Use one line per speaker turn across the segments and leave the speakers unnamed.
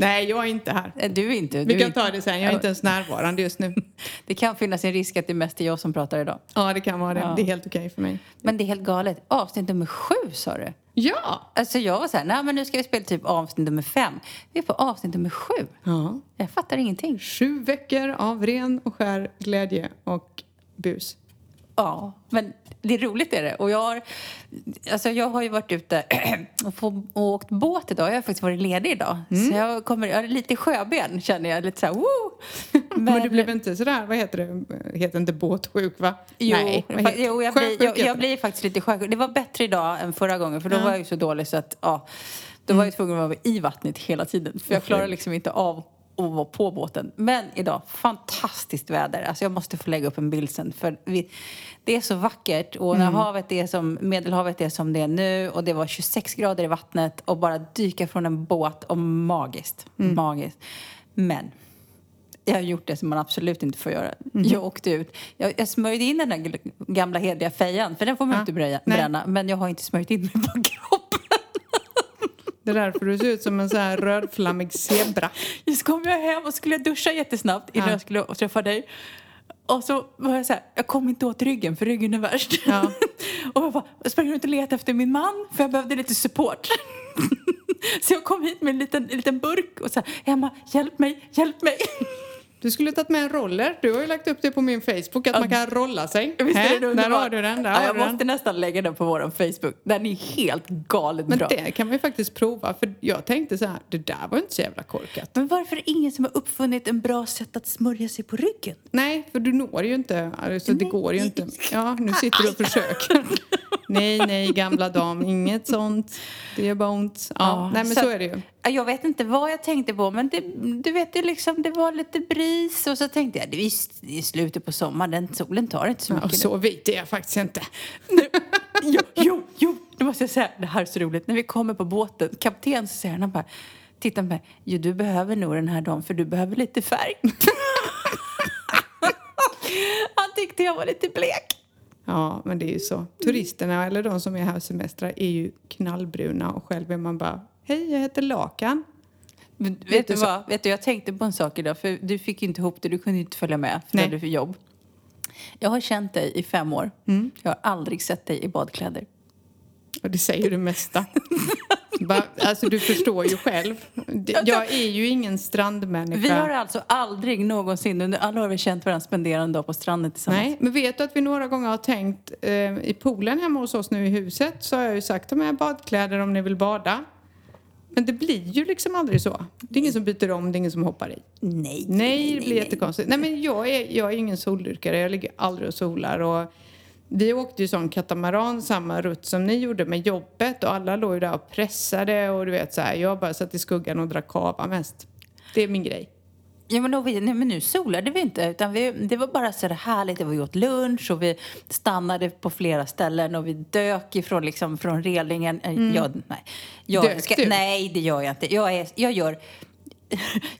Nej, jag är inte här.
Eh, Du är inte. Du
Vi kan
inte.
ta det sen. Jag är inte ens närvarande just nu.
Det kan finnas en risk att det mest är jag som pratar idag.
Ja, det kan vara det.
Ja.
Det är helt okej för mig.
Men det är helt galet. Avsnitt nummer sju sa du?
Ja!
Alltså jag var så här, nej men nu ska vi spela typ avsnitt nummer fem. Vi är på avsnitt nummer sju.
ja.
Jag fattar ingenting.
Sju veckor av ren och skär glädje och bus.
Ja, men det är roligt är det. Och jag har, alltså jag har ju varit ute och, och åkt båt idag. Jag har faktiskt varit ledig idag. Så jag kommer, jag har lite sjöben känner jag. Lite så här, woo!
Men, du blev inte sådär, vad heter det, heter inte båtsjuk va?
Jo,
Nej, heter-
jo jag, blir, jag, jag blir faktiskt lite sjösjuk. Det var bättre idag än förra gången för då
Ja.
var jag ju så dålig så att ja, då var jag tvungen att vara i vattnet hela tiden. För jag klarar liksom inte av att vara på båten. Men idag, fantastiskt väder. Alltså jag måste få lägga upp en bild sen för vi, det är så vackert och när havet är som, Medelhavet är som det är nu och det var 26 grader i vattnet och bara dyka från en båt och magiskt, magiskt. Men jag har gjort det som man absolut inte får göra. Jag åkte ut. Jag, jag smörjde in den där gamla hederliga fejan, för den får man
Ja.
inte bröja,
Nej.
bränna. Men jag har inte smörjt in mig på.
Det är därför du ser ut som en sån här rödflammig zebra.
Just kom jag hem och skulle duscha jättesnabbt innan
Ja.
jag skulle träffa dig. Och så var jag så här, jag kom inte åt ryggen för ryggen är värst.
Ja.
och jag bara, jag sprang runt och letade efter min man för jag behövde lite support. så jag kom hit med en liten, en liten burk och sa, Emma, hjälp mig, hjälp mig.
Du skulle tagit med en roller. Du har ju lagt upp det på min Facebook att man kan rolla sig.
Visst är
Hä?
det
Där
underbart?
har du den. Där
ja, jag måste
den.
nästan lägga den på vår Facebook. Den är helt galet
Men
bra.
det kan man ju faktiskt prova. För jag tänkte så här, det där var inte så jävla korkat.
Men varför är det ingen som har uppfunnit en bra sätt att smörja sig på ryggen?
Nej, för du når ju inte. Alltså, det går ju inte. Ja, nu sitter du och försöker. nej, nej, gamla dam. Inget sånt. Det gör bara ont. Ja,
Ja,
nej, men
så-
så är det ju.
Ja, Jag vet inte vad jag tänkte på, men det, du vet, det, liksom, det var lite bris och så tänkte jag, visst, det är slutet på sommaren, den solen tar inte så
Ja,
mycket
och så vit är jag faktiskt inte.
nu. Jo, jo, jo, det måste jag säga, det här är så roligt. När vi kommer på båten, kapten så säger han, han bara, titta på mig, jo du behöver nog den här dagen för du behöver lite färg. han tyckte jag var lite blek.
Ja, men det är ju så. Turisterna, eller de som är här och semestrar, är ju knallbruna och själv är man bara, hej, jag heter Lakan.
Men vet du vad? Vet du, jag tänkte på en sak idag, för du fick ju inte ihop det, du kunde inte följa med för
Nej.
du hade för jobb. Jag har känt dig i fem år. Jag har aldrig sett dig i badkläder.
Och det säger det mesta. Alltså du förstår ju själv. Jag är ju ingen strandmänniska.
Vi har alltså aldrig någonsin under alla år vi känt varandra spendera en dag på stranden tillsammans.
Nej, men vet du att vi några gånger har tänkt eh, i poolen hemma hos oss nu i huset så har jag ju sagt ta med badkläder om ni vill bada. Men det blir ju liksom aldrig så. Det är ingen som byter om, det är ingen som hoppar i.
Nej,
Nej, det blir jättekonstigt. Nej, men jag är, jag är ingen soldyrkare. Jag ligger aldrig och solar. Och vi åkte ju sån katamaran samma rutt som ni gjorde med jobbet och alla låg ju där och pressade och du vet så här. Jag bara satt i skuggan och drack kava mest. Det är min grej.
Ja, men, då, vi- nej, men nu solade vi inte, utan vi, det var bara så härligt. Vi åt lunch och vi stannade på flera ställen och vi dök ifrån liksom, från relingen. Mm. Jag, nej. Jag
Dök du?
nej, det gör jag inte. Jag, är, jag gör...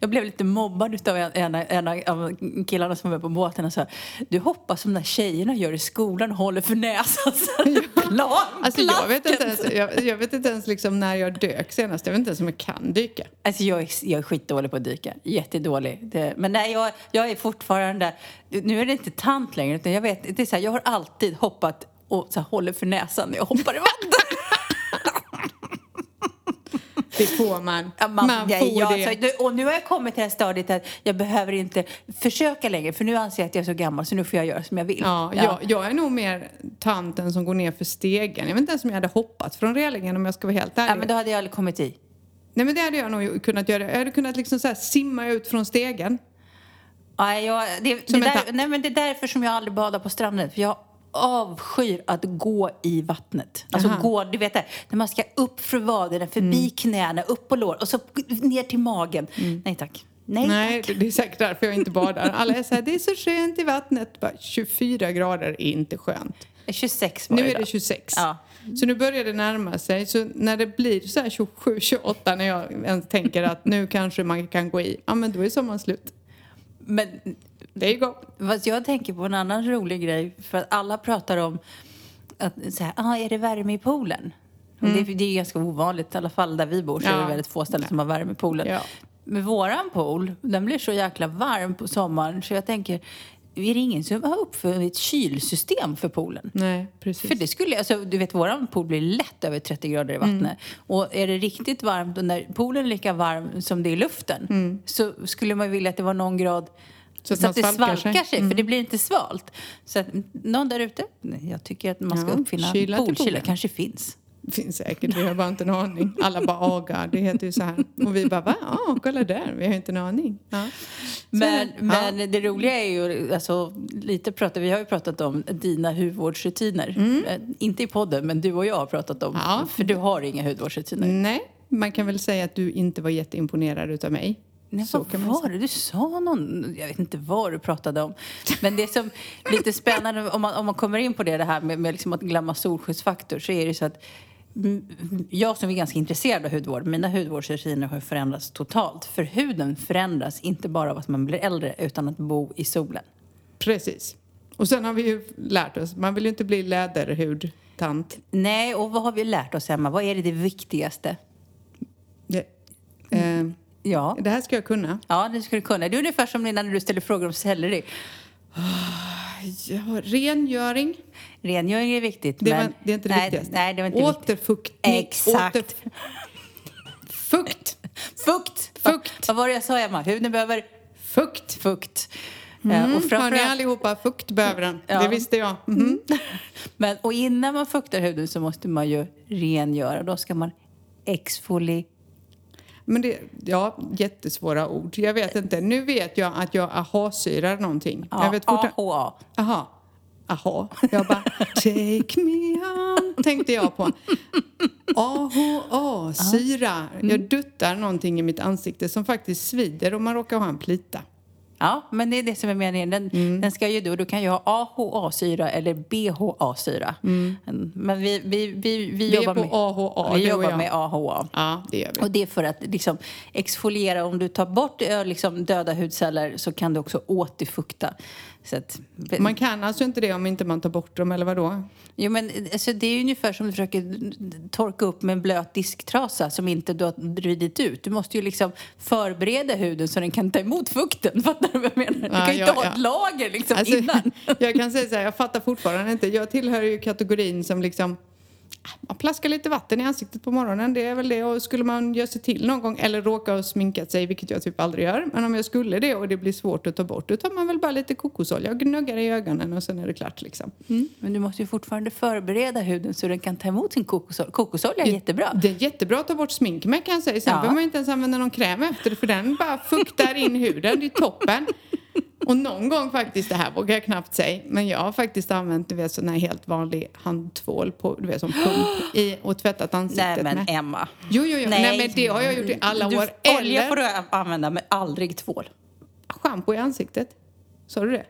Jag blev lite mobbad av en, en, en av killarna som var med på båten och sa Du hoppas som de där tjejerna gör i skolan och håller för näsan så plan,
Alltså jag vet inte ens, jag, jag vet inte ens liksom när jag dök senast. Jag vet inte ens om jag kan dyka.
Alltså jag är, jag är skitdålig på att dyka. Jättedålig. Det, men nej, jag, jag är fortfarande... Nu är det inte tant längre, utan jag vet... Det är så här, jag har alltid hoppat och så här, håller för näsan när jag hoppar i vattnet.
Det får man.
Ja, man,
man
nej,
får
ja,
det.
alltså, och nu har jag kommit till det här stadiet att jag behöver inte försöka längre, för nu anser jag att jag är så gammal så nu får jag göra som jag vill.
Ja, Jag, jag är nog mer tanten som går ner för stegen. Jag vet inte ens om jag hade hoppat från relingen om jag ska vara helt ärlig.
Ja, men då hade jag aldrig kommit i.
Nej men det hade jag nog kunnat göra. Jag hade kunnat liksom så simma ut från stegen.
Nej, jag, det, det, där, nej, men det är därför som jag aldrig badar på stranden. För jag avskyr att gå i vattnet. Alltså
Jaha.
gå, du vet det, när man ska upp för vaderna, förbi
Mm.
knäna, upp på lår och så ner till magen. Nej tack. Nej,
Nej,
tack.
det är säkert därför jag inte badar. Alla är så här, det är så skönt i vattnet. Bara, 24 grader är inte skönt.
26 var
Nu
det
är det
då.
26.
Ja.
Så nu börjar det närma sig. Så när det blir så här 27, 28 när jag ens tänker att nu kanske man kan gå i. Ja men då är sommaren slut.
Men
Det är gott.
Fast jag tänker på en annan rolig grej. För att alla pratar om att så här, ah, är det värme i poolen? Och det, det är ganska ovanligt, i alla fall där vi bor så är
Ja.
det väldigt få ställen som har värme i poolen.
Ja.
Men våran pool, den blir så jäkla varm på sommaren så jag tänker, är det ingen som har uppfunnit ett kylsystem för poolen?
Nej, precis.
För det skulle, alltså, du vet våran pool blir lätt över 30 grader i vattnet.
Mm.
Och är det riktigt varmt och när poolen är lika varm som det är i luften så skulle man vilja att det var någon grad
Mm. Så
så,
att
det
svalkar sig.
sig, för det blir inte svalt. Så att någon där ute, jag tycker att man ska
Ja,
uppfinna poolkyla, kanske finns.
Finns säkert, vi har bara inte en aning. Alla bara aga, det heter ju så här. Och vi bara va? Ja, kolla där, vi har inte en aning. Ja. Så
Men,
är det.
men det roliga är ju, alltså, lite pratar, vi har ju pratat om dina hudvårdsrutiner. Eh, Inte i podden, men du och jag har pratat om,
Mm. Ja.
för du har inga hudvårdsrutiner.
Nej, man kan väl säga att du inte var jätteimponerad utav mig.
Nej,
Så
vad var det? Du sa någon... Jag vet inte vad du pratade om. Men det som är lite spännande, om man, om man kommer in på det, det här med, med liksom att glömma solskyddsfaktor, så är det så att mm, jag som är ganska intresserad av hudvård, mina hudvårdsrutiner har förändrats totalt. För huden förändras inte bara av att man blir äldre, utan att bo i solen.
Precis. Och sen har vi ju lärt oss, man vill ju inte bli läderhudtant.
Nej, och vad har vi lärt oss, Emma? Vad är det, det viktigaste?
Det, eh,
Ja.
det här ska jag kunna.
Ja, det skulle du kunna. Det är ungefär som när du ställer frågor om selleri.
Ja, rengöring,
Rengöring är viktigt,
det,
men...
var, det är inte det
nej,
viktigaste.
Nej, det var inte.
Återfuktning.
Exakt.
Återf- fukt.
Fukt!
Fukt.
Vad var det jag sa, Emma? Huden behöver
Fukt.
fukt.
Mm,
Eh, och framförallt,
allihopa, fukt behöver den.
Ja.
Det visste jag. Mhm.
men, och innan man fuktar huden så måste man ju rengöra. Då ska man exfoliera.
Men det, ja, jättesvåra ord. Jag vet inte. Nu vet jag att jag aha-syrar någonting. jag vet.
AHA.
Aha. Aha. Jag bara, take me on, tänkte jag på. AHA, syra. Jag duttar någonting i mitt ansikte som faktiskt svider om man råkar ha en plita.
Ja, men det är det som är meningen. Den,
Mm.
den ska ju du, du kan ju ha AHA-syra eller BHA-syra. Men vi, vi, vi, vi,
Mm. Vi är
jobbar, med,
AHA,
vi jobbar med AHA.
Ja, det gör vi.
Och det är för att liksom, exfoliera, om du tar bort liksom, döda hudceller så kan du också återfukta. Att,
Man kan alltså inte det om inte man tar bort dem, eller vadå?
Jo, men alltså, det är ungefär som du försöker torka upp med en blöt disktrasa som inte du har vridit ut. Du måste ju liksom förbereda huden så den kan ta emot fukten. Fattar du jag menar? Du
Ja,
kan ju
ja,
inte ha ett lager liksom
Alltså,
innan.
jag kan säga så här, jag fattar fortfarande inte. Jag tillhör ju kategorin som liksom man plaskar lite vatten i ansiktet på morgonen, det är väl det. Och skulle man göra sig till någon gång eller råka ha sminkat sig, vilket jag typ aldrig gör. Men om jag skulle det och det blir svårt att ta bort, då tar man väl bara lite kokosolja och gnuggar i ögonen och sen är det klart liksom.
Mm. Men du måste ju fortfarande förbereda huden så den kan ta emot sin kokosolja. Kokosolja är jättebra.
Det är jättebra att ta bort smink med kan jag säga. Sen
Ja.
behöver man inte ens använda någon kräm efter för den bara fuktar in huden. Det är toppen. Och någon gång faktiskt, det här vågar jag knappt säga, men jag har faktiskt använt du vet, sån här helt vanlig handtvål på, du vet som pump i och tvättat ansiktet
Nej men
med.
Emma.
Jo, jo, jo. Nej. men det har jag gjort i alla
du,
år.
Olja
Eller
får du använda men aldrig tvål.
schampo i ansiktet. Sa du det?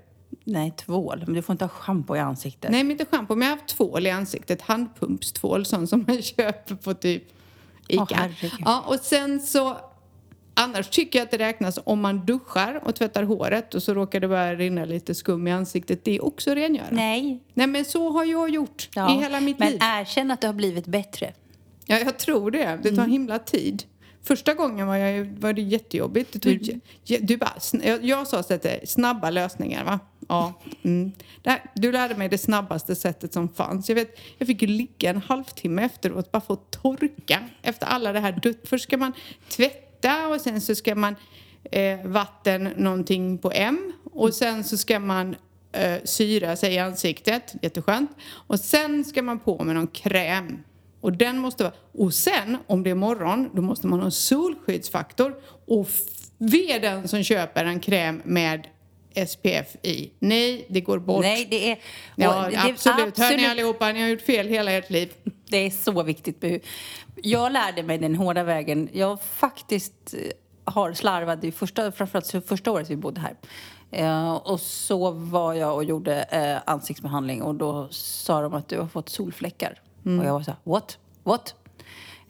Nej, tvål. Men du får inte ha schampo i ansiktet.
Nej, men inte schampo, men jag har haft tvål i ansiktet. Handpumpstvål, sån som man köper på typ Ica.
Åh, herregud.
ja, och sen så... Annars tycker jag att det räknas om man duschar och tvättar håret och så råkar det bara rinna lite skum i ansiktet. Det är också rengöra.
Nej.
Nej, men så har jag gjort
Ja,
i hela mitt
men
liv.
erkänn att det har blivit bättre.
Ja, jag tror det. Det tar himla tid. Första gången var, jag, var det jättejobbigt. Det tog, ja, du bara, jag, jag sa så att det är snabba lösningar, va? Ja. Mm. Här, du lärde mig det snabbaste sättet som fanns. Jag, vet, jag fick ju ligga en halvtimme efteråt bara för att torka efter alla det här. Först ska man tvätta och sen så ska man eh, vatten någonting på M och sen så ska man eh, syra sig i ansiktet, jätteskönt. Och sen ska man på med någon kräm. Och den måste vara... Och sen, om det är morgon, då måste man ha en solskyddsfaktor. Och f- ve den som köper en kräm med SPF i. Nej, det går bort.
Nej, det är...
Ja,
det är
absolut. Hör ni allihopa, ni har gjort fel hela ert liv.
Det är så viktigt. Jag lärde mig den hårda vägen. Jag faktiskt eh, har slarvat i första, framförallt första året vi bodde här. Eh, och så var jag och gjorde eh, ansiktsbehandling och då sa de att du har fått solfläckar.
Mm.
Och jag var så här, what? What?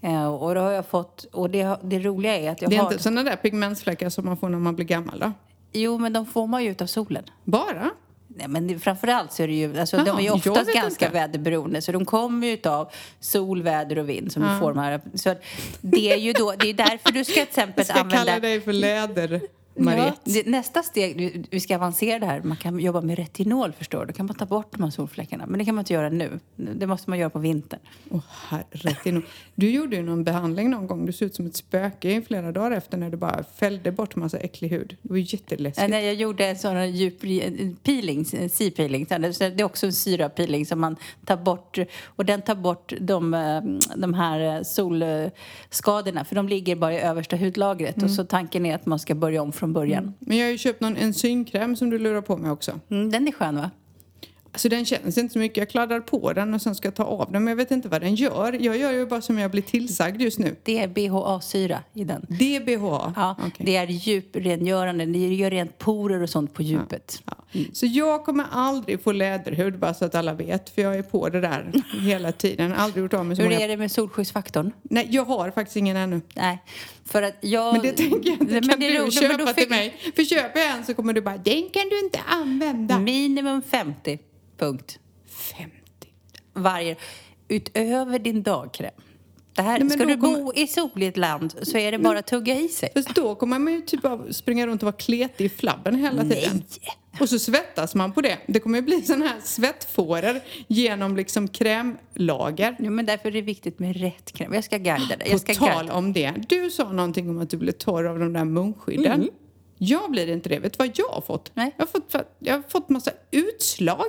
Eh, och då har jag fått, och det, det roliga är att jag
Det är
har...
inte sådana där pigmentsfläckar som man får när man blir gammal då?
Jo, men de får man ju ut av solen.
Bara?
Nej, men framförallt så är det ju, alltså,
Jaha,
de är ju oftast ganska
inte.
väderberoende så de kommer ju utav sol, väder och vind som får de här. Så det är ju då, det är därför du ska till exempel
Jag ska
använda...
kalla dig för läder,
Ja,
Mariette.
det, nästa steg, vi- ska avancera det här, man kan jobba med retinol förstår du. Då kan man ta bort de här solfläckarna. Men det kan man inte göra nu. Det måste man göra på vintern.
Åh, herregud. Du gjorde ju någon behandling någon gång. Du såg ut som ett spöke i flera dagar efter när du bara fällde bort massa äcklig hud. Det var ju
Ja,
jätteläskigt.
när jag gjorde en sån djup peeling, C-peeling. Det är också en syrapeeling som man tar bort. Och den tar bort de, eh, de här solskadorna. För de ligger bara i översta hudlagret. Och så tanken är att man ska börja om från början.
Men jag har ju köpt någon enzynkräm som du lurar på mig också.
Mm, den är skön va?
Alltså den känns inte så mycket. Jag kladdar på den och sen ska jag ta av den. Men jag vet inte vad den gör. Jag gör ju bara som jag blir tillsagd just nu.
Det är BHA-syra i den.
DBH.
Ja,
Okej.
Det är djuprengörande. Det gör rent porer och sånt på djupet.
Ja. Så jag kommer aldrig få läderhud, bara så att alla vet. För jag är på det där hela tiden. Aldrig gjort av mig så
Hur
många...
är det med solskyddsfaktorn?
Nej, jag har faktiskt ingen ännu.
Nej, för att jag...
Men det tänker jag inte. Kan
det
du köpa
då
till
fick-
mig? För köper jag en så kommer du bara, den kan du inte använda.
Minimum 50, punkt.
50.
Varje... Utöver din dagkräm. Det här,
Nej, men
ska du
kommer-
bo i soligt land så är det bara att tugga i sig.
Fast då kommer man ju typ av springa runt och vara kletig i flabben hela tiden.
Nej!
Och så svettas man på det. Det kommer ju bli sån här svettfåror genom liksom krämlager.
Jo, men därför är det viktigt med rätt kräm. Jag ska guida dig.
På
Jag ska
tal
guida.
om det. Du sa någonting om att du blev torr av de där munskydden. Jag blir inte det. Vet du vad jag har fått?
Nej.
Jag har fått, jag har fått massa utslag.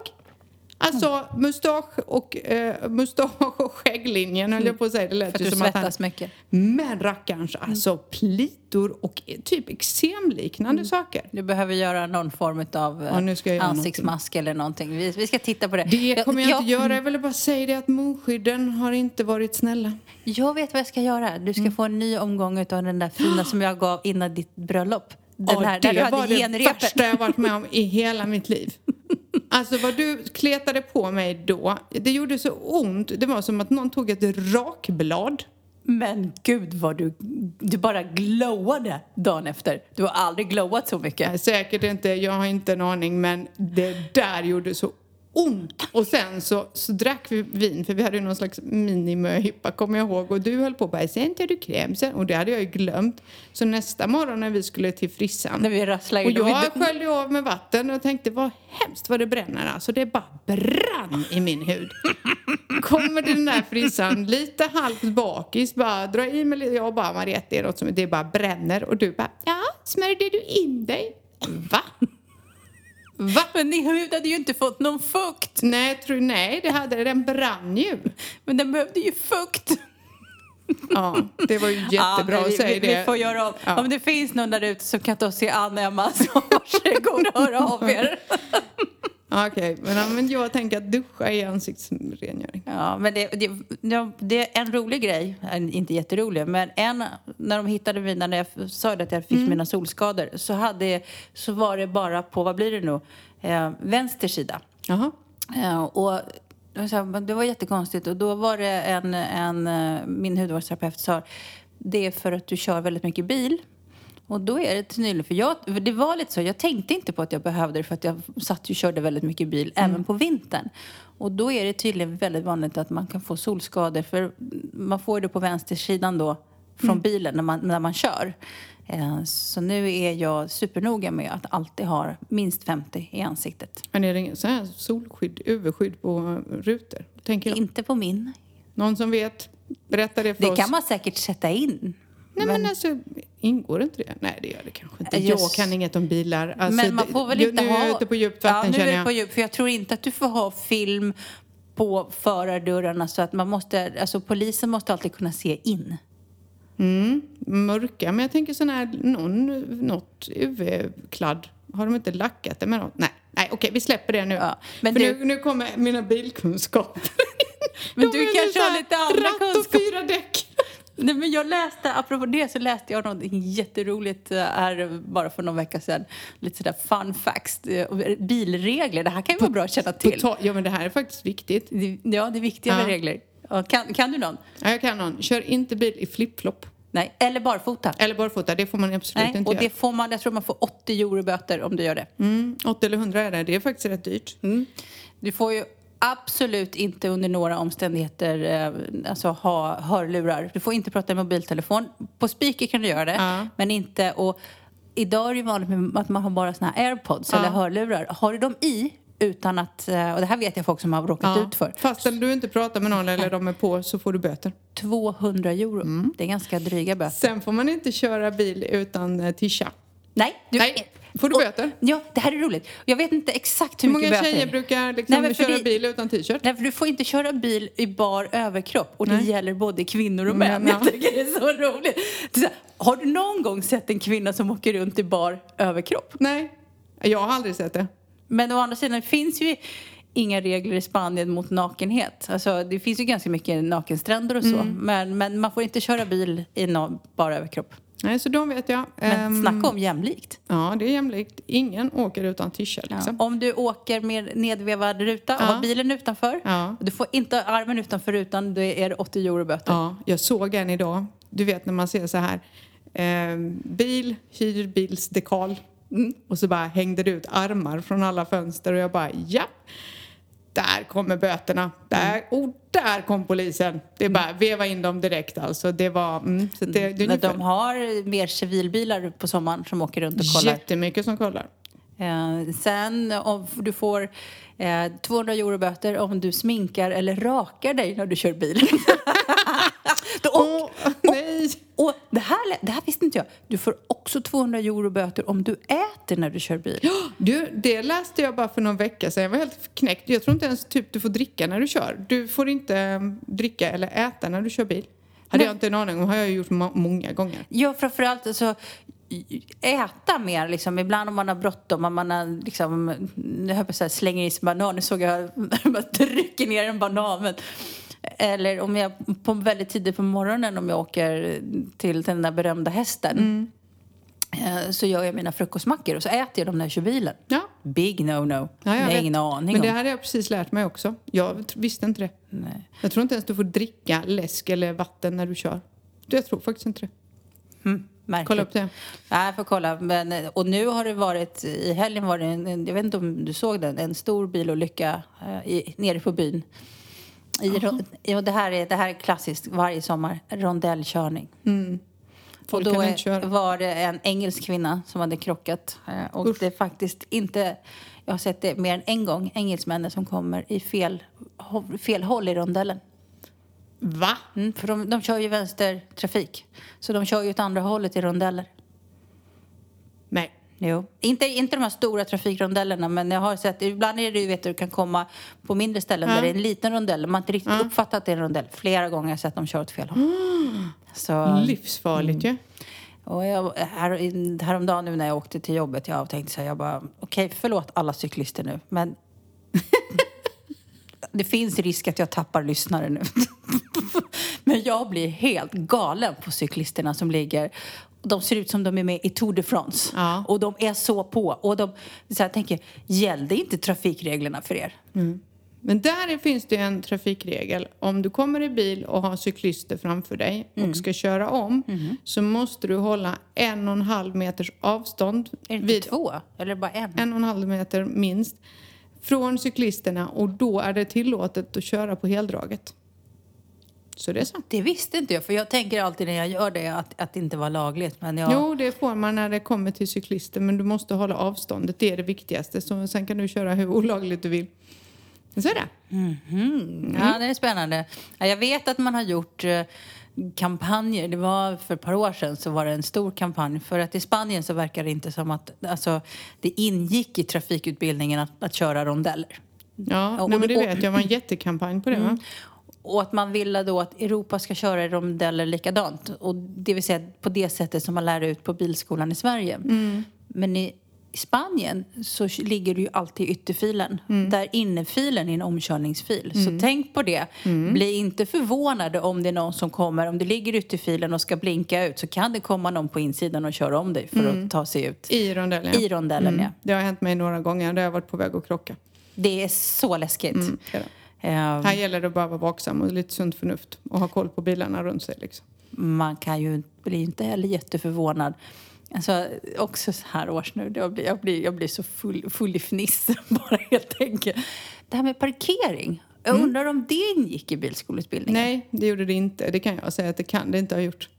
Alltså mustasch och, eh, mustasch och skägglinjen höll jag på att säga. Det lät
För
ju som att han...
mycket.
Men rackarns, alltså plitor och typ eksemliknande saker.
Du behöver göra någon form av
Ja, jag göra
ansiktsmask eller någonting. Vi, vi ska titta på det.
Det kommer jag, inte
jag,
göra. Jag ville bara säga det att munskydden har inte varit snälla.
Jag vet vad jag ska göra. Du ska få en ny omgång av den där fina som jag gav innan ditt bröllop. Den
Ja,
här, där
det
du
var det
genrepet.
värsta jag varit med om i hela mitt liv. Alltså vad du kletade på mig då, det gjorde så ont. Det var som att någon tog ett rakblad.
Men gud vad du, du bara glowade dagen efter. Du har aldrig glowat så mycket.
Nej, säkert inte, jag har inte en aning, men det där gjorde så ont. Och sen så, så drack vi vin, för vi hade ju någon slags minimöhippa, kommer jag ihåg. Och du höll på bara, sen tar du kräm sen. Och det hade jag ju glömt. Så nästa morgon när vi skulle till frissan.
När vi rasslade
Och.
Och
jag
vi-
sköljde av med vatten och tänkte vad hemskt vad det bränner. Alltså det bara brann i min hud. Kommer den där frissan lite halvt bakis, bara dra i mig lite. Jag bara Mariette, det är något som det bara bränner. Och du bara, ja, smörjde du in dig? Va? Va?
Men din hud hade ju inte fått någon fukt.
Nej, tror, nej, det hade det. Den brann ju.
Men den behövde ju fukt.
Ja, det var ju jättebra
Ja,
att säga det.
Vi får göra om.
Ja.
Om det finns någon där ute som kan ta sig an Emma så varsågod och höra av er.
Okej, men, ja, men jag tänker att duscha är ansiktsrengöring.
Ja, men det, det, det, det är en rolig grej, en- inte jätterolig, men en, när de hittade mina, när jag sa att jag fick mina solskador, så, hade, så var det bara på, vad blir det nu, eh, vänster sida.
Jaha.
Eh, och men det var jättekonstigt och då var det en, en eh, min hudvårdsterapeut sa, det är för att du kör väldigt mycket bil. Och då är det tydligen, för jag, för det var lite så, jag tänkte inte på att jag behövde det för att jag satt och körde väldigt mycket bil även på vintern. Och då är det tydligen väldigt vanligt att man kan få solskador för man får det på vänstersidan då från bilen när man, när man kör. Eh, Så nu är jag supernoga med att alltid ha minst 50 i ansiktet.
Men är det ingen så här solskydd, överskydd på rutor? Tänker jag.
Inte på min.
Någon som vet? Berätta det för
Det
oss.
kan man säkert sätta in.
Nej men, alltså, ingår inte det? Nej det gör det kanske inte.
Just-
Jag kan inget om bilar. Alltså,
men man får väl
nu-
inte
nu
ha...
är jag ute på djupt
ja,
vatten
nu
känner
är
jag.
på djup, för jag tror inte att du får ha film på förardörrarna så att man måste, alltså polisen måste alltid kunna se in.
Mm, mörka, men jag tänker sån här, någon, något UV-kladd. Har de inte lackat det med något? Nej, nej okej vi släpper det nu.
Ja, men
för
du-
nu, nu kommer mina bilkunskaper.
Men
De
du kanske har lite andra
ratt
kunskaper.
och fyra däck.
Nej, men jag läste, apropå det, så läste jag något jätteroligt eh, här bara för någon vecka sedan. Lite sådär fun facts. eh, Bilregler, det här kan ju vara bra att känna till.
ta- ja men det här är faktiskt viktigt.
Det- Ja, det är viktiga
Ja.
regler. Kan, kan du någon?
Ja, jag kan någon. Kör inte bil i flipflop.
Nej, eller barfota.
Eller barfota, det får man absolut
Nej,
inte
och
göra.
det får man, jag tror man får 80 euro böter om du gör det.
Mm, 80 eller 100 är det, det är faktiskt rätt dyrt.
Du får ju absolut inte under några omständigheter eh, alltså, ha hörlurar. Du får inte prata i mobiltelefon. På speaker kan du göra det,
Ja.
men inte... Och idag är det vanligt med att man har bara såna här airpods eller hörlurar. Har du dem i utan att... eh, Och det här vet jag folk som har råkat
Ja.
ut för.
Fastän du inte pratar med någon eller de är på så får du böter.
200 euro.
Mm.
Det är ganska dryga böter.
Sen får man inte köra bil utan eh, tischa.
Nej, du,
Nej, får du
och-
böter?
Ja, det här är roligt. Jag vet inte exakt hur,
Hur
mycket
många
böter.
tjejer brukar liksom
Nej, men
köra
det-
bil utan t-shirt?
Nej, för du får inte köra bil i bar överkropp och det
Nej.
gäller både kvinnor och
Men,
män.
ja.
Jag tycker det är så roligt. Så har du någon gång sett en kvinna som åker runt i bar överkropp?
Nej, jag har aldrig sett det.
Men å andra sidan det finns ju inga regler i Spanien mot nakenhet. Alltså, det finns ju ganska mycket nakenstränder och så.
Mm.
Men, men man får inte köra bil i no, bar överkropp.
Nej, så de vet jag.
Men
Ehm,
snacka om jämlikt.
Ja, det är jämlikt. Ingen åker utan tischa liksom.
Om du åker med nedvevad ruta och
Ja.
har bilen utanför.
Ja.
Du får inte armen utanför rutan, då är det 80 euro böter.
Ja, jag såg en idag. Du vet när man ser så här. Eh, bil, hyrbilsdekal.
Mm.
Och så bara hängde det ut armar från alla fönster och jag bara ja. Där kommer böterna. Där,
Mm.
Och där kom polisen. Det är bara veva in dem direkt alltså. Det var... Mm, så det, det är
Men de har mer civilbilar på sommaren som åker runt och kollar.
jättemycket som kollar.
Eh, sen om du får eh, 200 euro böter om du sminkar eller rakar dig när du kör bil. Och! Och det, här, det här visste inte jag. Du får också 200 euro böter om du äter när du kör bil.
Du, det läste jag bara för någon vecka sedan. Jag var helt knäckt. Jag tror inte ens typ du får dricka när du kör. Du får inte um, dricka eller äta när du kör bil. Hade
Nej.
jag inte en aning om. har jag gjort må- många gånger.
Ja, framförallt alltså, äta mer. Liksom. Ibland om man har bråttom, om man har, liksom, jag höll på att säga, slänger i sig banan. Nu såg jag bara trycker ner en banan. Men, eller om jag på väldigt tidigt på morgonen om jag åker till den där berömda hästen. eh, Så gör jag mina frukostmackor och så äter jag dem när jag kör bilen.
Ja.
Big no-no.
Ja, jag
ingen aning
Men det här har jag precis lärt mig också. Jag visste inte det.
Nej.
Jag tror inte ens du får dricka läsk eller vatten när du kör. Jag tror faktiskt inte det.
Mm, märkligt.
Kolla upp det.
Nej, jag får kolla. Men, eh, och nu har det varit, i helgen var det en jag vet inte om du såg den, en stor bilolycka eh, i, nere på byn. I, ja, det, här är, det här är klassiskt varje sommar, rondellkörning.
Mm.
Och då är, var det en engelsk kvinna som hade krockat. eh, Och
Usch.
det är faktiskt inte, jag har sett det mer än en gång, engelsmännen som kommer i fel, fel håll i rondellen.
Va?
Mm, för de, de kör ju vänstertrafik. Så de kör ju åt andra hållet i rondeller. Jo. Inte, inte de här stora trafikrondellerna, men jag har sett, ibland är det ju, vet du, kan komma på mindre ställen
Ja.
där det är en liten rondell. Man har inte riktigt uppfattat att det är en rondell. Flera gånger har jag sett dem köra åt fel håll. Så,
Livsfarligt ju.
och jag, här, häromdagen nu när jag åkte till jobbet, jag tänkte så här, jag bara, okej, förlåt alla cyklister nu, men det finns risk att jag tappar lyssnare nu. Men jag blir helt galen på cyklisterna som ligger de ser ut som de är med i Tour de France.
Ja.
Och de är så på. Och de, så jag tänker, gällde inte trafikreglerna för er?
Men där finns det en trafikregel. Om du kommer i bil och har cyklister framför dig
Mm.
och ska köra om så måste du hålla en och en halv meters avstånd.
Är det inte
vid
två? Eller bara en?
en och en halv meter minst från cyklisterna och då är det tillåtet att köra på heldraget. Så det är så.
Det visste inte jag, för jag tänker alltid när jag gör det att, att det inte var lagligt. Men jag,
Jo, det får man när det kommer till cyklister men du måste hålla avståndet. Det är det viktigaste. Så sen kan du köra hur olagligt du vill. Så är det.
Ja, det är spännande. Ja, Jag vet att man har gjort eh, kampanjer. Det var för ett par år sedan så var det en stor kampanj. För att i Spanien så verkar det inte som att alltså, det ingick i trafikutbildningen att, att köra rondeller.
Ja,
Och
nej, men det vet jag. var en jättekampanj på det va?
Och att man ville då att Europa ska köra i rondeller likadant. Och det vill säga på det sättet som man lär ut på bilskolan i Sverige. Men i Spanien så ligger du ju alltid i ytterfilen. Där innerfilen är en omkörningsfil. Så tänk på det. Bli inte förvånade om det är någon som kommer. Om du ligger i ytterfilen och ska blinka ut så kan det komma någon på insidan och köra om dig för att ta sig ut.
I rondellen.
I rondellen, ja.
Det har hänt mig några gånger där jag varit på väg att krocka.
Det är så läskigt.
det är det.
Eh,
Här gäller det bara att vara vaksam och lite sunt förnuft och ha koll på bilarna runt sig. Liksom.
man kan ju blir inte heller jätteförvånad. Alltså, också så här års nu, jag blir, jag blir, jag blir så full, full i fniss bara helt enkelt. Det här med parkering. Jag
Mm.
undrar om det ingick i bilskolutbildningen?
Nej, det gjorde det inte. Det kan jag säga att det kan det inte ha gjort.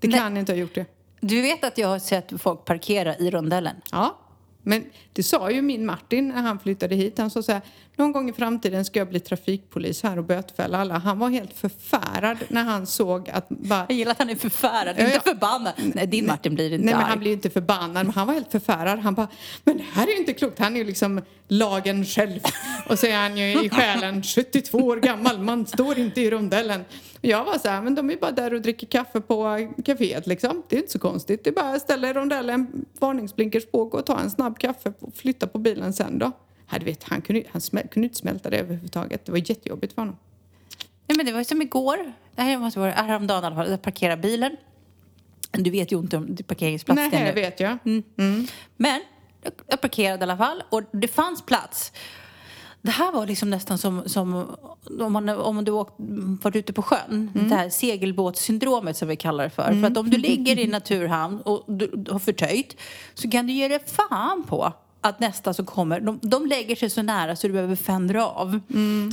Det
Nej.
kan inte ha gjort det.
Du vet att jag har sett folk parkera i rondellen?
Ja, men det sa ju min Martin när han flyttade hit. Han sa så här, någon gång i framtiden ska jag bli trafikpolis här och bötfälla alla. Han var helt förfärad när han såg att bara...
Jag gillar att han är förfärad, inte förbannad. Nej, din Martin blir inte
Nej, men
arg.
han blir inte förbannad, men han var helt förfärad. Han bara, men det här är ju inte klokt. Han är ju liksom lagen själv. Och så är han ju i själen 72 år gammal, man står inte i rondellen. Jag var så här, men de är bara där och dricker kaffe på kaféet liksom. Det är inte så konstigt. Det är bara att ställa i rondellen, varningsblinkers på, gå och ta en snabb kaffe och flytta på bilen sen då. Ja, du vet, han kunde, han smäl, kunde inte smälta det överhuvudtaget. Det var jättejobbigt för honom.
Nej, men det var ju som igår. Det här måste vara häromdagen i alla fall. Jag parkerade bilen. Du vet ju inte om det är parkeringsplats
Nej,
nu.
det vet jag.
Men jag- jag parkerade i alla fall och det fanns plats. Det här var liksom nästan som, som om, man, om du åkt, varit ute på sjön. Det här segelbåtssyndromet som vi kallar det för. För att om du ligger i naturhamn och du, har förtöjt så kan du ge dig fan på att nästa som kommer, de, de lägger sig så nära så du behöver fändra av.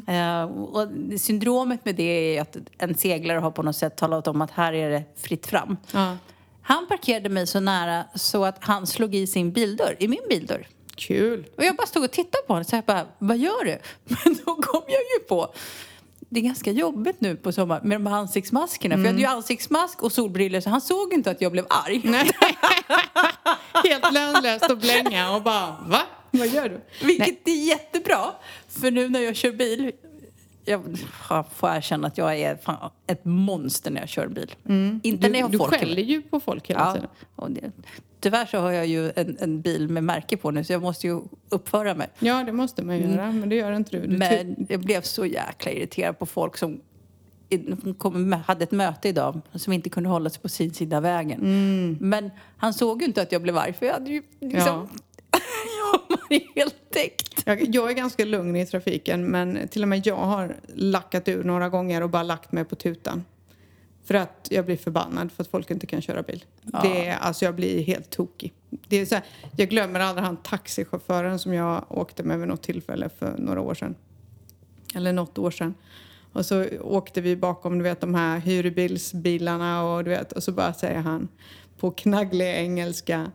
Eh, och syndromet med det är att en seglare har på något sätt talat om att här är det fritt fram.
Ja.
Han parkerade mig så nära så att han slog i sin bildörr, i min bildörr.
Kul.
Och jag bara stod och tittade på honom så jag bara, vad gör du? Men då kom jag ju på, det är ganska jobbigt nu på sommaren med de här ansiktsmaskerna. För jag hade ju ansiktsmask och solbrillor så han såg inte att jag blev arg.
Nej. Helt lönlöst att blänga och bara, va? Vad gör du?
Vilket är jättebra. För nu när jag kör bil, jag får erkänna att jag är ett monster när jag kör bil. Inte när jag har
Du, du
folk.
skäller ju på folk hela
Ja,
tiden.
och det, tyvärr så har jag ju en, en bil med märke på nu så jag måste ju uppföra mig.
Ja, det måste man ju göra, men det gör inte du. du
Men jag blev så jäkla irriterad på folk som kom, hade ett möte idag som inte kunde hålla sig på sin sida av vägen. Men han såg ju inte att jag blev arg för jag hade ju liksom... jag var helt täckt.
jag, jag är ganska lugn i trafiken, men till och med jag har lackat ur några gånger och bara lagt mig på tutan. För att jag blir förbannad för att folk inte kan köra bil. Det är, alltså jag blir helt tokig. Det är så här, jag glömmer aldrig han taxichauffören som jag åkte med vid något tillfälle för några år sedan. Eller något år sedan. Och så åkte vi bakom du vet, de här hyrbilsbilarna och, du vet, och så bara säger han på knagglig engelska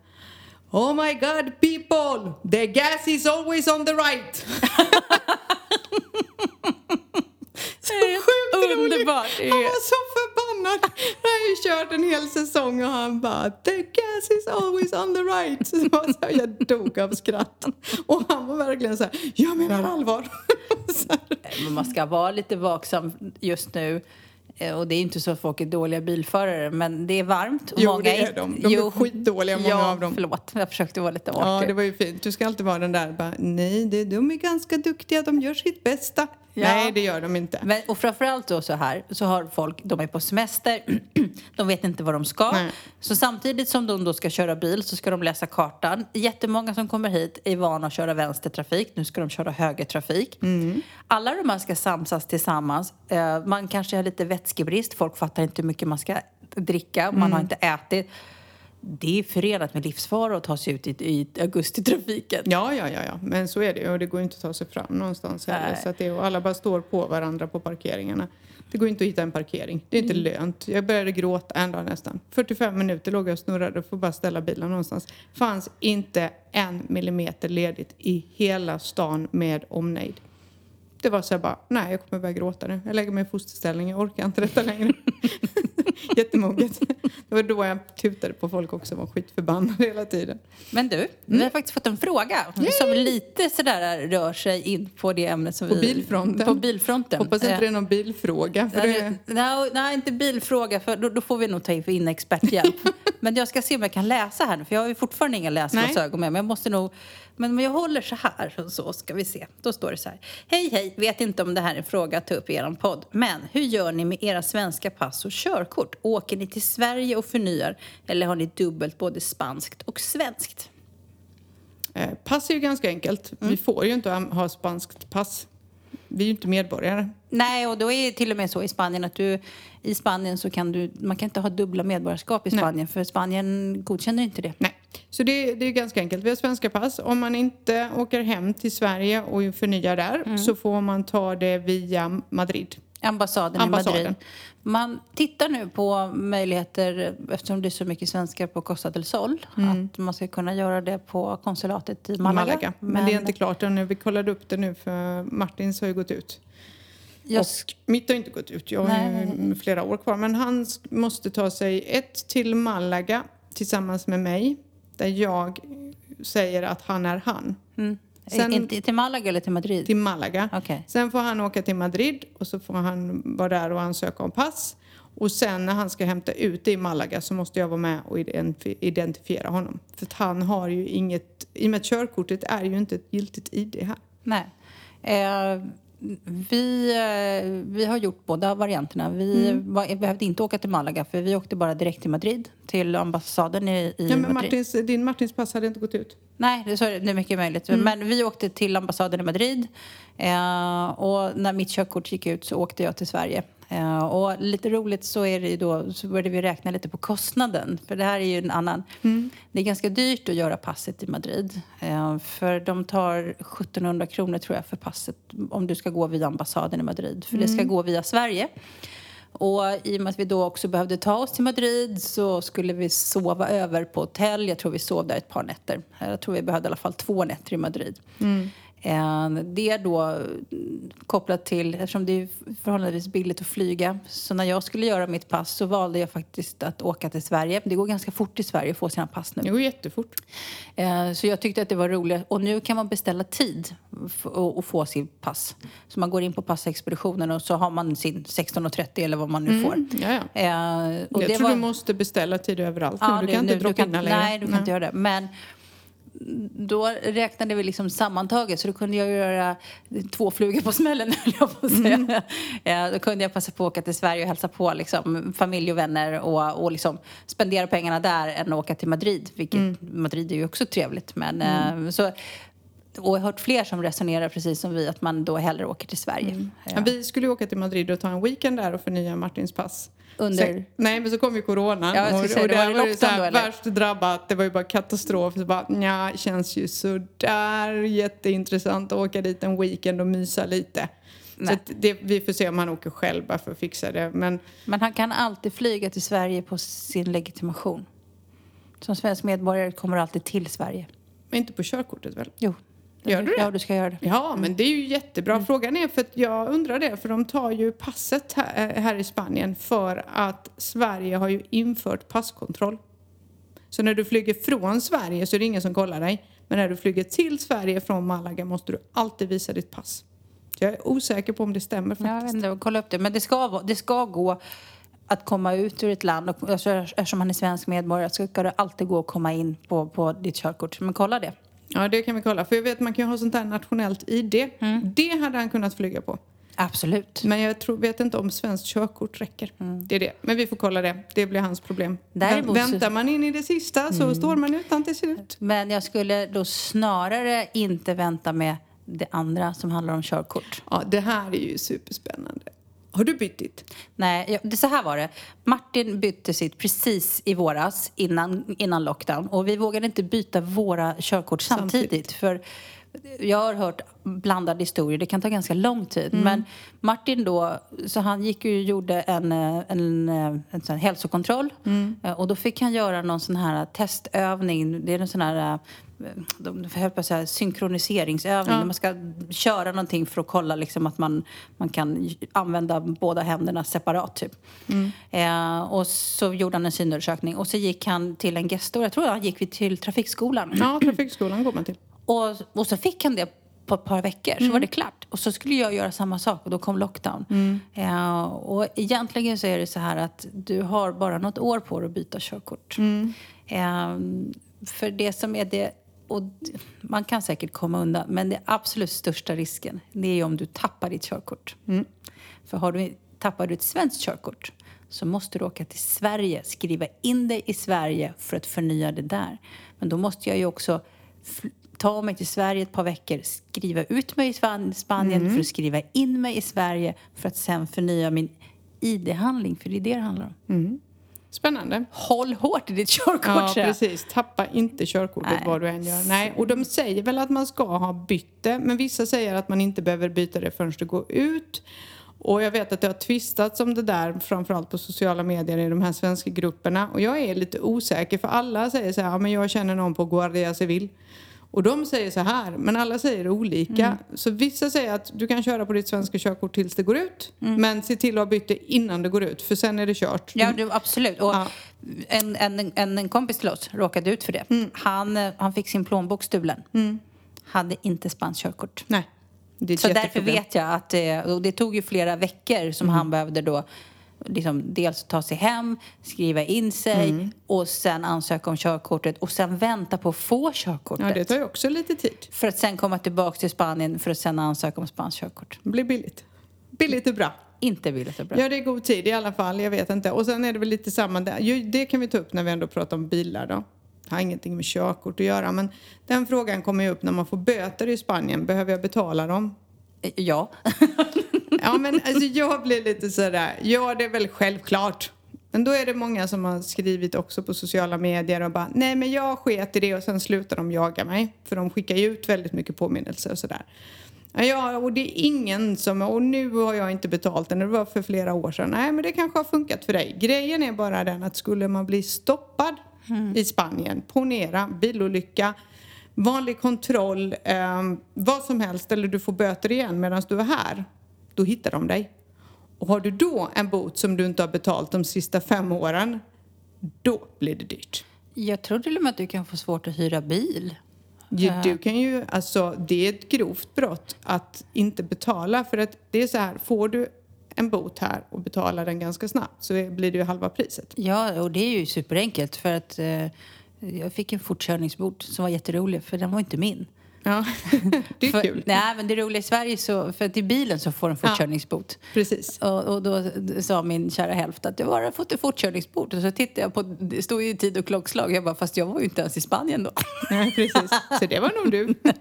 Oh my god people! The gas is always on the right! så sjukt!
Underbart. Är-
Han var så förbannad! Jag har ju kört en hel säsong och han bara The gas is always on the right! Så jag dog av skratt. Och han var verkligen så här, jag menar allvar! Så här.
Men man ska vara lite vaksam just nu. Eh, Och det är inte så att folk är dåliga bilförare, men det är varmt. Och
Jo,
många
det är de. De är skitdåliga, många
ja,
av dem.
förlåt. Jag försökte vara lite
Ja,
artig.
det var ju fint. Du ska alltid vara den där bara, nej, det, de är ganska duktiga, de gör sitt bästa.
Ja.
Nej, det gör de inte.
Men, och framförallt då så här, så har folk, de är på semester, de vet inte vad de ska.
Nej.
Så samtidigt som de då ska köra bil så ska de läsa kartan. Jättemånga som kommer hit är vana att köra vänstertrafik, nu ska de köra högertrafik. Alla de här ska samsas tillsammans. Eh, Man kanske har lite vätskebrist, folk fattar inte hur mycket man ska dricka, man har inte ätit. Det är förenat med livsfara att ta sig ut i, i augustitrafiken.
Ja, ja, ja, ja, men så är det och det går inte att ta sig fram någonstans heller.
Nej.
Så det, och alla bara står på varandra på parkeringarna. Det går inte att hitta en parkering. Det är inte lönt. Jag började gråta en dag nästan. 45 minuter låg jag och snurrade och får bara ställa bilen någonstans. Fanns inte en millimeter ledigt i hela stan med omnejd. Det var så här bara, nej jag kommer börja gråta nu. Jag lägger mig i fosterställning, jag orkar inte detta längre. Jättemoget. Det var då jag tutade på folk också, var skitförbannad hela tiden.
Men du, vi har faktiskt fått en fråga som lite sådär rör sig in på det ämnet som
På
vi...
bilfronten.
På bilfronten.
Hoppas inte
Eh,
det är någon bilfråga. För det,
Nej, nej, inte bilfråga, för då, då får vi nog ta in experthjälp. men jag ska se om jag kan läsa här nu, för jag har ju fortfarande inga läsglasögon med. Men jag måste nog... Men om jag håller så här, så ska vi se. Då står det så här. Hej, hej, vet inte om det här är en fråga att ta upp i er podd. Men hur gör ni med era svenska pass och körkort? Åker ni till Sverige och förnyar? Eller har ni dubbelt både spanskt och svenskt?
eh, pass är ju ganska enkelt.
Mm.
Vi får ju inte ha spanskt pass. Vi är ju inte medborgare.
Nej, och då är det till och med så i Spanien att du i Spanien så kan du, man kan inte ha dubbla medborgarskap i Spanien för Spanien godkänner inte det.
Nej, så det, det är ganska enkelt. Vi har svenska pass. Om man inte åker hem till Sverige och förnyar där
Mm.
så får man ta det via Madrid.
Ambassaden,
Ambassaden.
i Madrid. Man tittar nu på möjligheter, eftersom det är så mycket svenskar på Costa del Sol, att man ska kunna göra det på konsulatet i Malaga.
Malaga. Men, det är inte klart ännu. Vi kollade upp det nu för Martins har ju gått ut.
jag,
mitt har inte gått ut. Jag har
Nej.
ju flera år kvar. Men han måste ta sig ett till Malaga tillsammans med mig. Där jag säger att han är han.
mm,
Sen-
till Malaga eller till Madrid?
Till Malaga.
Okej.
Sen får han åka till Madrid och så får han vara där och ansöka om pass. Och sen när han ska hämta ut det i Malaga så måste jag vara med och identif- identifiera honom. För att han har ju inget, i och med att körkortet är ju inte ett giltigt ID här.
Nej. Eh, vi, eh, vi har gjort båda varianterna. Vi
Mm.
var, behövde inte åka till Malaga för vi åkte bara direkt till Madrid, till ambassaden i, i
Ja, men
Madrid.
Martins, din Martins pass hade inte gått ut.
Nej, det så, det är mycket möjligt.
Mm.
Men vi åkte till ambassaden i Madrid eh, och när mitt körkort gick ut så åkte jag till Sverige. Eh, och lite roligt så är det ju då, så började vi räkna lite på kostnaden. För det här är ju en annan...
Mm.
Det är ganska dyrt att göra passet i Madrid. Eh, för de tar 1700 kronor tror jag för passet om du ska gå via ambassaden i Madrid. För det ska
Mm.
gå via Sverige. Och i och med att vi då också behövde ta oss till Madrid så skulle vi sova över på hotell. Jag tror vi sov där ett par nätter. Jag tror vi behövde i alla fall två nätter i Madrid. Eh, Det är då mm, kopplat till, eftersom det är förhållandevis billigt att flyga. Så när jag skulle göra mitt pass så valde jag faktiskt att åka till Sverige. Det går ganska fort i Sverige att få sina pass nu.
Det går jättefort.
Eh, Så jag tyckte att det var roligt. Och nu kan man beställa tid och få sitt pass. Så man går in på passexpeditionen och så har man sin 16.30 eller vad man nu får.
Ja, ja.
Eh,
jag
det
tror
var-
du måste beställa tid överallt
Ja.
Du kan inte
nu-
droppa in längre.
Nej, du kan inte göra det. Men då räknade vi liksom sammantaget så då kunde jag göra två flugor på smällen jag på säga.
Mm.
Eh, Då kunde jag passa på att åka till Sverige och hälsa på liksom, familj och vänner och, och liksom spendera pengarna där än att åka till Madrid. Vilket
Mm.
Madrid är ju också trevligt. Men, eh, så, och jag har hört fler som resonerar precis som vi att man då hellre åker till Sverige.
Mm. Ja, vi skulle ju åka till Madrid och ta en weekend där och förnya Martins pass.
Under-
Sen, nej, men så kom ju coronan.
Ja,
och,
säga,
och
det
där
var det
var det så här
då,
värst drabbat. Det var ju bara katastrof. Så bara, nja, känns ju sådär jätteintressant att åka dit en weekend och mysa lite. Så
Nej.
att det, vi får se om han åker själv bara för att fixa det. Men
Men han kan alltid flyga till Sverige på sin legitimation. Som svensk medborgare kommer alltid till Sverige.
inte på körkortet väl?
Jo.
Gör du det?
Ja, du ska göra det.
Ja, men det är ju jättebra.
Mm.
Frågan är, för att jag undrar det, för de tar ju passet här, här i Spanien för att Sverige har ju infört passkontroll. Så när du flyger från Sverige så är det ingen som kollar dig. Men när du flyger till Sverige från Malaga måste du alltid visa ditt pass. Jag är osäker på om det stämmer
Ja, jag vet
faktiskt.
inte, kolla upp det. Men det ska, det ska gå att komma ut ur ett land. Och, alltså, eftersom han är svensk medborgare så ska det alltid gå att komma in på, på ditt körkort. Men kolla det.
Ja, det kan vi kolla. För jag vet man kan ju ha sånt här nationellt ID.
Mm.
Det hade han kunnat flyga på.
Absolut.
Men jag tror, vet inte om svenskt körkort räcker. Det är det. Men vi får kolla det. Det blir hans problem.
Mm. Däremot
Väntar man in i det sista så står man utan till slut.
Men jag skulle då snarare inte vänta med det andra som handlar om körkort.
Ja, det här är ju superspännande. Har du bytt ditt?
Nej, det, så här var det. Martin bytte sitt precis i våras innan, innan lockdown. Och vi vågade inte byta våra körkort samtidigt.
Samtidigt.
För jag har hört blandade historier. Det kan ta ganska lång tid. Men Martin då, så han gick ju och gjorde en, eh, en, eh, en här hälsokontroll. Eh, Och då fick han göra någon sån här testövning. Det är en sån här de höll på att säga, synkroniseringsövning.
Ja.
Man ska köra någonting för att kolla liksom att man, man kan använda båda händerna separat. Typ. Eh, och så gjorde han en synundersökning. Och så gick han till en gestor. Jag tror han gick till trafikskolan.
Ja, trafikskolan går man till.
Och, och så fick han det på ett par veckor, så var det klart. Och så skulle jag göra samma sak och då kom lockdown. Eh, och egentligen så är det så här att du har bara något år på dig att byta körkort. Eh, för det som är det, och man kan säkert komma undan, men det absolut största risken det är om du tappar ditt körkort. För har du, tappar du ett svenskt körkort så måste du åka till Sverige, skriva in dig i Sverige för att förnya det där. Men då måste jag ju också ta mig till Sverige ett par veckor, skriva ut mig i Span- Spanien för att skriva in mig i Sverige för att sen förnya min ID-handling, för det är det det handlar om.
Spännande.
Håll hårt i ditt körkort,
Ja, precis. Tappa inte körkortet
Nej.
vad du än gör. Nej, och de säger väl att man ska ha bytt det, men vissa säger att man inte behöver byta det förrän det går ut. Och jag vet att det har tvistats om det där, framförallt på sociala medier i de här svenska grupperna. Och jag är lite osäker, för alla säger så här, ja men jag känner någon på Guardia Civil. Och de säger så här, men alla säger olika.
Mm.
Så vissa säger att du kan köra på ditt svenska körkort tills det går ut. Men se till att ha bytt det innan det går ut, för sen är det kört.
Ja, du, absolut. Och
Ja.
en, en, en, en kompis till oss råkade ut för det.
Mm.
Han, eh, han fick sin plånbok stulen. Hade inte spanskt körkort.
Nej. Det
Så därför vet jag att eh, och det tog ju flera veckor som
Mm.
han behövde då liksom dels ta sig hem, skriva in sig
Mm.
och sen ansöka om körkortet och sen vänta på att få körkortet.
Ja, det tar ju också lite tid.
För att sen komma tillbaka till Spanien för att sen ansöka om spanskt körkort.
Det blir billigt. Billigt är bra.
Inte billigt och bra.
Ja, det är god tid i alla fall. Jag vet inte. Och sen är det väl lite samma där. Det kan vi ta upp när vi ändå pratar om bilar då. Det har ingenting med körkort att göra. Men den frågan kommer ju upp när man får böter i Spanien. Behöver jag betala dem?
Eh, Ja.
Ja, men alltså jag blir lite sådär. Ja, det är väl självklart. Men då är det många som har skrivit också på sociala medier och bara nej men jag sket i det och sen slutar de jaga mig. För de skickar ju ut väldigt mycket påminnelser och sådär. Ja, och det är ingen som, och nu har jag inte betalt den, det var för flera år sedan. Nej, men det kanske har funkat för dig. Grejen är bara den att skulle man bli stoppad i Spanien, ponera, bilolycka, vanlig kontroll, eh, vad som helst, eller du får böter igen medan du är här, då hittar de dig. Och har du då en bot som du inte har betalt de sista fem åren, då blir det dyrt.
Jag tror till och med att du kan få svårt att hyra bil.
Ju, du kan ju, alltså det är ett grovt brott att inte betala för att det är så här, får du en bot här och betalar den ganska snabbt så blir det ju halva priset.
Ja, och det är ju superenkelt för att eh, jag fick en fortkörningsbot som var jätterolig för den var inte min.
Ja, det är
för,
kul.
Nej, men det roliga i Sverige så, för att i bilen så får en fortkörningsbot.
Precis.
Och, och då sa min kära hälft att jag bara fått en fortkörningsbot. Och så tittade jag på, det stod ju tid och klockslag. Jag bara, fast jag var ju inte ens i Spanien då.
Nej, precis. Så det var nog du.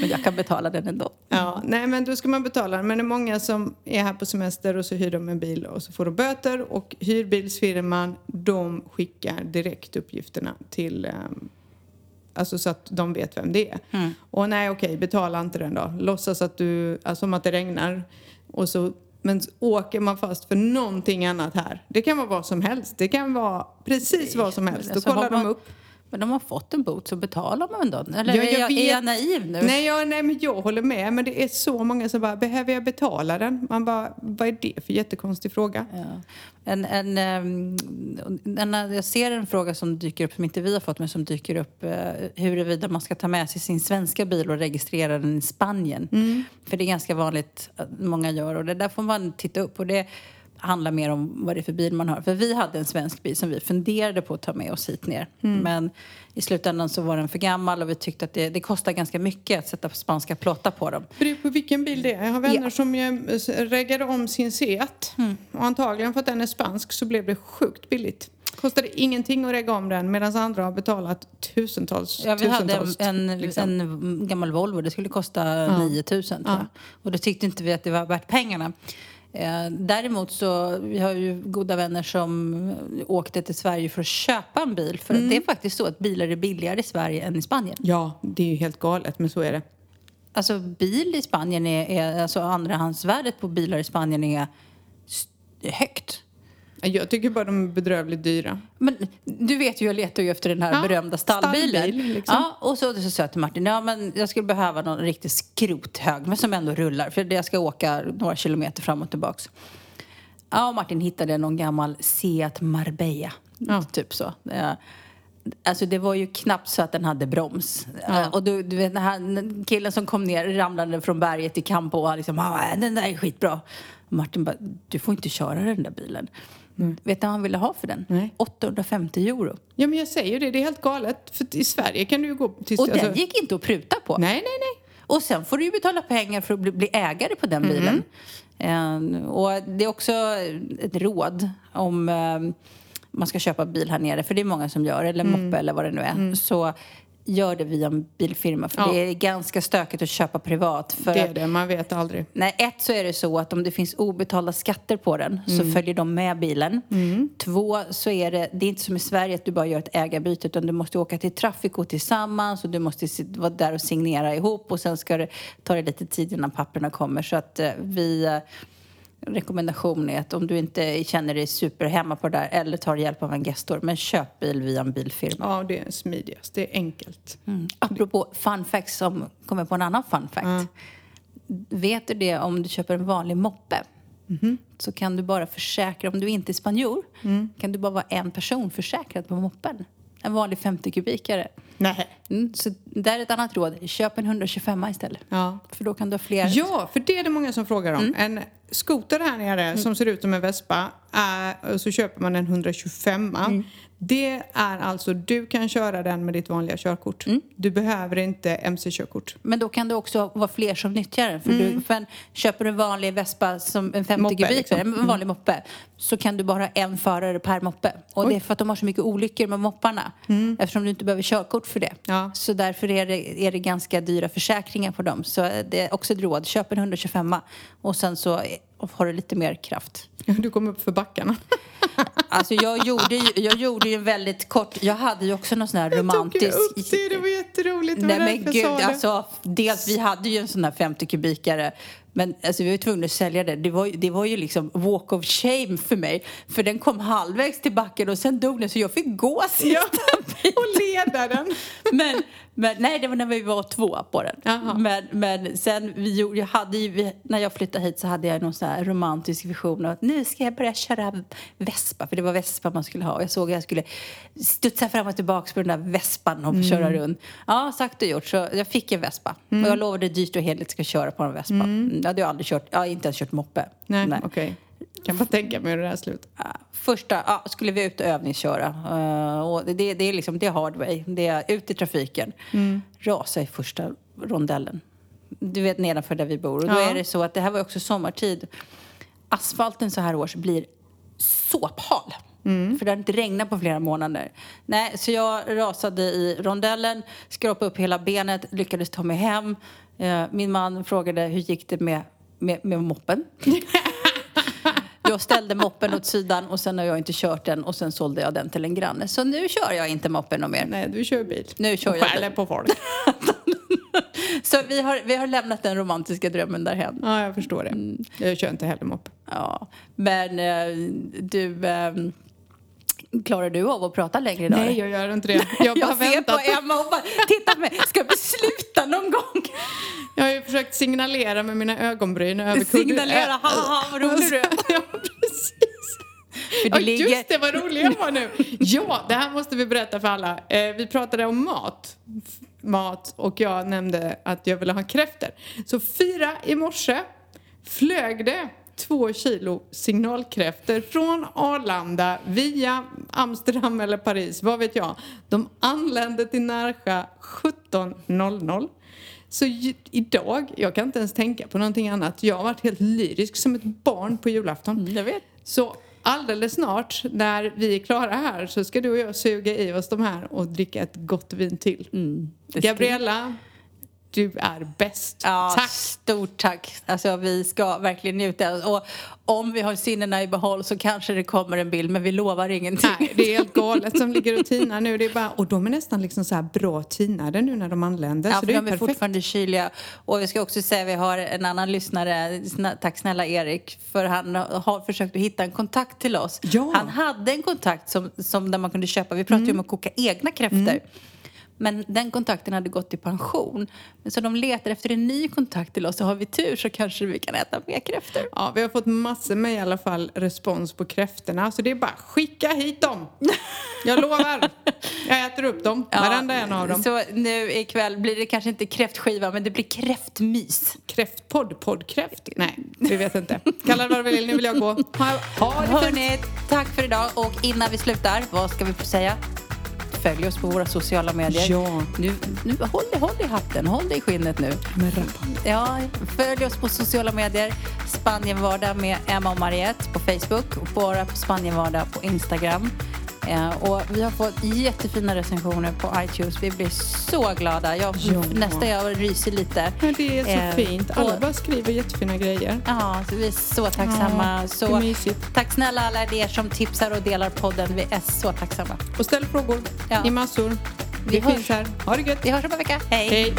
men jag kan betala den ändå.
Ja, nej men då ska man betala den. Men det är många som är här på semester och så hyr de en bil och så får de böter och hyrbilsfirman de skickar direkt uppgifterna till ehm, Alltså så att de vet vem det är. Och nej okej, betala inte den då. Låtsas att du, alltså som att det regnar. Och så, men åker man fast för någonting annat här. Det kan vara vad som helst. Det kan vara precis vad som helst. Då
Alltså,
kollar de upp.
Men om man fått en bot så betalar man då? Eller
Ja,
är,
jag
jag,
vet.
är jag naiv nu?
Nej, jag, nej, men jag håller med. Men det är så många som bara, behöver jag betala den? Man bara, vad är det för jättekonstig fråga?
Ja. En, en, ehm, en, jag ser en fråga som dyker upp, som inte vi har fått, men som dyker upp eh, huruvida man ska ta med sig sin svenska bil och registrera den i Spanien. För det är ganska vanligt att många gör och det där får man titta upp. Och det handlar mer om vad det är för bil man har. För vi hade en svensk bil som vi funderade på att ta med oss hit ner. Men i slutändan så var den för gammal och vi tyckte att det, det kostar ganska mycket att sätta spanska plåtar på dem.
Beror på vilken bil det är. Jag har vänner
Ja.
som eh, reggade om sin Seat. Och antagligen för att den är spansk så blev det sjukt billigt. Kostade ingenting att regga om den medan andra har betalat tusentals,
Ja, vi hade
tusentals.
en,
liksom.
en gammal Volvo. Det skulle kosta 9 000 tror jag. Och då tyckte inte vi att det var värt pengarna. Eh, däremot så, vi har ju goda vänner som åkte till Sverige för att köpa en bil. För
Mm.
det är faktiskt så att bilar är billigare i Sverige än i Spanien.
Ja, det är ju helt galet, men så är det.
Alltså bil i Spanien är, är alltså andrahandsvärdet på bilar i Spanien är högt.
Jag tycker bara de är bedrövligt dyra.
Men du vet ju, jag letar ju efter den här
Ja,
berömda stallbilen.
stallbil, liksom.
Ja, och så, så sa jag till Martin, ja men jag skulle behöva någon riktig skrothög, men som ändå rullar, för jag ska åka några kilometer fram och tillbaks. Ja, och Martin hittade någon gammal Seat Marbella,
Ja.
typ så. Alltså det var ju knappt så att den hade broms.
Ja.
Eh, Och du, du vet den här killen som kom ner ramlande från berget i Campo och liksom, ah, den där är skitbra. Och Martin bara, du får inte köra den där bilen. Vet du vad han ville ha för den?
Nej.
850 euro.
Ja, men jag säger ju det. Det är helt galet. För i Sverige kan du ju gå till...
Och
alltså-
den gick inte att pruta på.
Nej, nej, nej.
Och sen får du ju betala pengar för att bli, bli ägare på den bilen. Eh, och det är också ett råd om eh, man ska köpa bil här nere, för det är många som gör, eller moppe eller vad det nu är. Så gör det via en bilfirma. För
Ja.
det är ganska stökigt att köpa privat. För
Det är det, man vet aldrig.
Nej, ett så är det så att om det finns obetalda skatter på den så följer de med bilen. Två så är det, det är inte som i Sverige att du bara gör ett ägarbyte utan du måste åka till Traffico tillsammans och du måste vara där och signera ihop och sen ska det ta det lite tid innan papperna kommer. Så att eh, vi eh, rekommendation är att om du inte känner dig superhemma på det där eller tar hjälp av en gestor, men köp bil via en bilfirma.
Ja, det är smidigast. Det är enkelt.
Mm. Apropå fun facts som kommer på en annan fun fact. Vet du det om du köper en vanlig moppe? Så kan du bara försäkra, om du inte är spanjor, kan du bara vara en person försäkrad på moppen. En vanlig 50 kubikare.
Nej.
Mm, så där är ett annat råd. Köp en 125 istället.
Ja.
För då kan du ha fler.
Ja, för det är det många som frågar
Mm.
om. En skoter här nere som ser ut som en Vespa och så köper man en 125
Mm.
Det är alltså, du kan köra den med ditt vanliga körkort.
Mm.
Du behöver inte MC-körkort.
Men då kan det också vara fler som nyttjar den. För du, för köper du en vanlig Vespa som en 50
Moppe,
kubikare,
liksom.
en vanlig moppe, så kan du bara ha en förare per moppe. Och det är för att de har så mycket olyckor med mopparna. Eftersom du inte behöver körkort för det.
Ja.
Så därför är det, är det ganska dyra försäkringar på dem. Så det är också ett råd. Köp en 125 och sen så har du lite mer kraft.
Du kom upp för backarna.
Alltså jag gjorde ju, jag gjorde ju väldigt kort, jag hade ju också någon sån här
Jag tog
romantisk...
upp det, det var jätteroligt.
Nej men gud, alltså dels vi hade ju en sån här 50 kubikare men alltså, vi var tvungna att sälja det. Det var, det var ju liksom walk of shame för mig. För den kom halvvägs till backen och sen dog den så jag fick gå sista
Ja, och ledaren.
Men, men nej, det var när vi var två på den. Men, men sen, vi, gjorde- jag hade ju, när jag flyttade hit så hade jag någon sån här romantisk vision av att nu ska jag börja köra Vespa, för det var Vespa man skulle ha. Och jag såg att jag skulle studsa fram och tillbaka på den där Vespan och köra runt. Ja, sagt och gjort. Så jag fick en Vespa. Och jag lovade dyrt och heligt ska köra på en Vespa. Mm. Jag hade ju aldrig kört, jag har inte ens kört moppe.
Nej, okej. Kan bara tänka mig hur det här slutar.
Första, ja, skulle vi ut och övningsköra. Eh, och det, det är liksom, det är hard way. Det är ut i trafiken. Rasa i första rondellen. Du vet nedanför där vi bor. Och då
Ja.
är det så att det här var också sommartid. Asfalten så här års blir såphal. För det har inte regnat på flera månader. Nej, så jag rasade i rondellen, skrapade upp hela benet, lyckades ta mig hem. Eh, Min man frågade hur gick det med, med, med moppen. Jag ställde moppen åt sidan och sen har jag inte kört den och sen sålde jag den till en granne. Så nu kör jag inte moppen någon mer.
Nej, du kör bil.
Nu kör
och
jag
skäller på folk.
Så vi har, vi har lämnat den romantiska drömmen därhen.
Ja, jag förstår det. Jag kör inte heller moppe.
Ja, men eh, du... Eh, klarar du av att prata längre idag?
Nej, jag gör inte det. Jag, bara
jag ser på Emma och bara, titta på mig, ska vi sluta någon gång?
Jag har ju försökt signalera med mina ögonbryn över.
Signalera, ha, ha, vad rolig du är.
Ja, precis.
För
Ja,
det ligger...
just det, vad rolig jag var nu. Ja, det här måste vi berätta för alla. Eh, vi pratade om mat. Mat och jag nämnde att jag ville ha kräftor. Så fyra i morse flög det två kilo signalkräfter från Arlanda via Amsterdam eller Paris, vad vet jag. De anlände till Närsjö 17.00. Så idag, jag kan inte ens tänka på någonting annat. Jag har varit helt lyrisk som ett barn på julafton.
Jag vet.
Så alldeles snart när vi är klara här så ska du och jag suga i oss de här och dricka ett gott vin till.
ska-
Gabriella, du är bäst.
Ja,
Tack!
stort tack. Alltså, vi ska verkligen njuta. Och om vi har sinnena i behåll så kanske det kommer en bild, men vi lovar ingenting.
Nej, det är helt galet som ligger och tinar nu. Det är bara, och de är nästan liksom så här bra tinade nu när de anländer.
Ja,
så
för
det är
de är
perfekt.
fortfarande kyliga. Och vi ska också säga vi har en annan lyssnare, tack snälla Erik, för han har försökt att hitta en kontakt till oss.
Ja.
Han hade en kontakt som, som där man kunde köpa, vi pratade ju om att koka egna kräftor. Men den kontakten hade gått i pension. Men så de letar efter en ny kontakt till oss. Så har vi tur så kanske vi kan äta mer kräftor.
Ja, vi har fått massor med i alla fall respons på kräftorna. Så det är bara skicka hit dem. Jag lovar. Jag äter upp dem, varenda en av dem.
Så nu ikväll blir det kanske inte kräftskiva, men det blir kräftmys.
Kräftpodd, poddkräft? Nej, vi vet inte. Kalla det vad du vill, nu vill jag gå. Ha, ha det.
Hörni, tack för idag. Och innan vi slutar, vad ska vi få säga? Följ oss på våra sociala medier.
Ja.
Nu, nu, håll, dig- håll dig i hatten, håll dig i skinnet nu.
Med.
Ja, följ oss på sociala medier. Spanienvardag med Emma och Mariette på Facebook och bara på Spanienvardag på Instagram. Eh, och vi har fått jättefina recensioner på iTunes. Vi blir så glada. Jag,
Ja.
Nästan jag ryser lite.
Men det är så
Eh,
fint. Alla
och-
bara skriver jättefina grejer.
Ja, så vi är så tacksamma.
Ja,
så, tack snälla alla er som tipsar och delar podden. Vi är så tacksamma.
Och ställ frågor
Ja.
i massor.
Vi
Vi finns här. Ha det gött.
Vi hörs om en vecka. Hej!
Hej.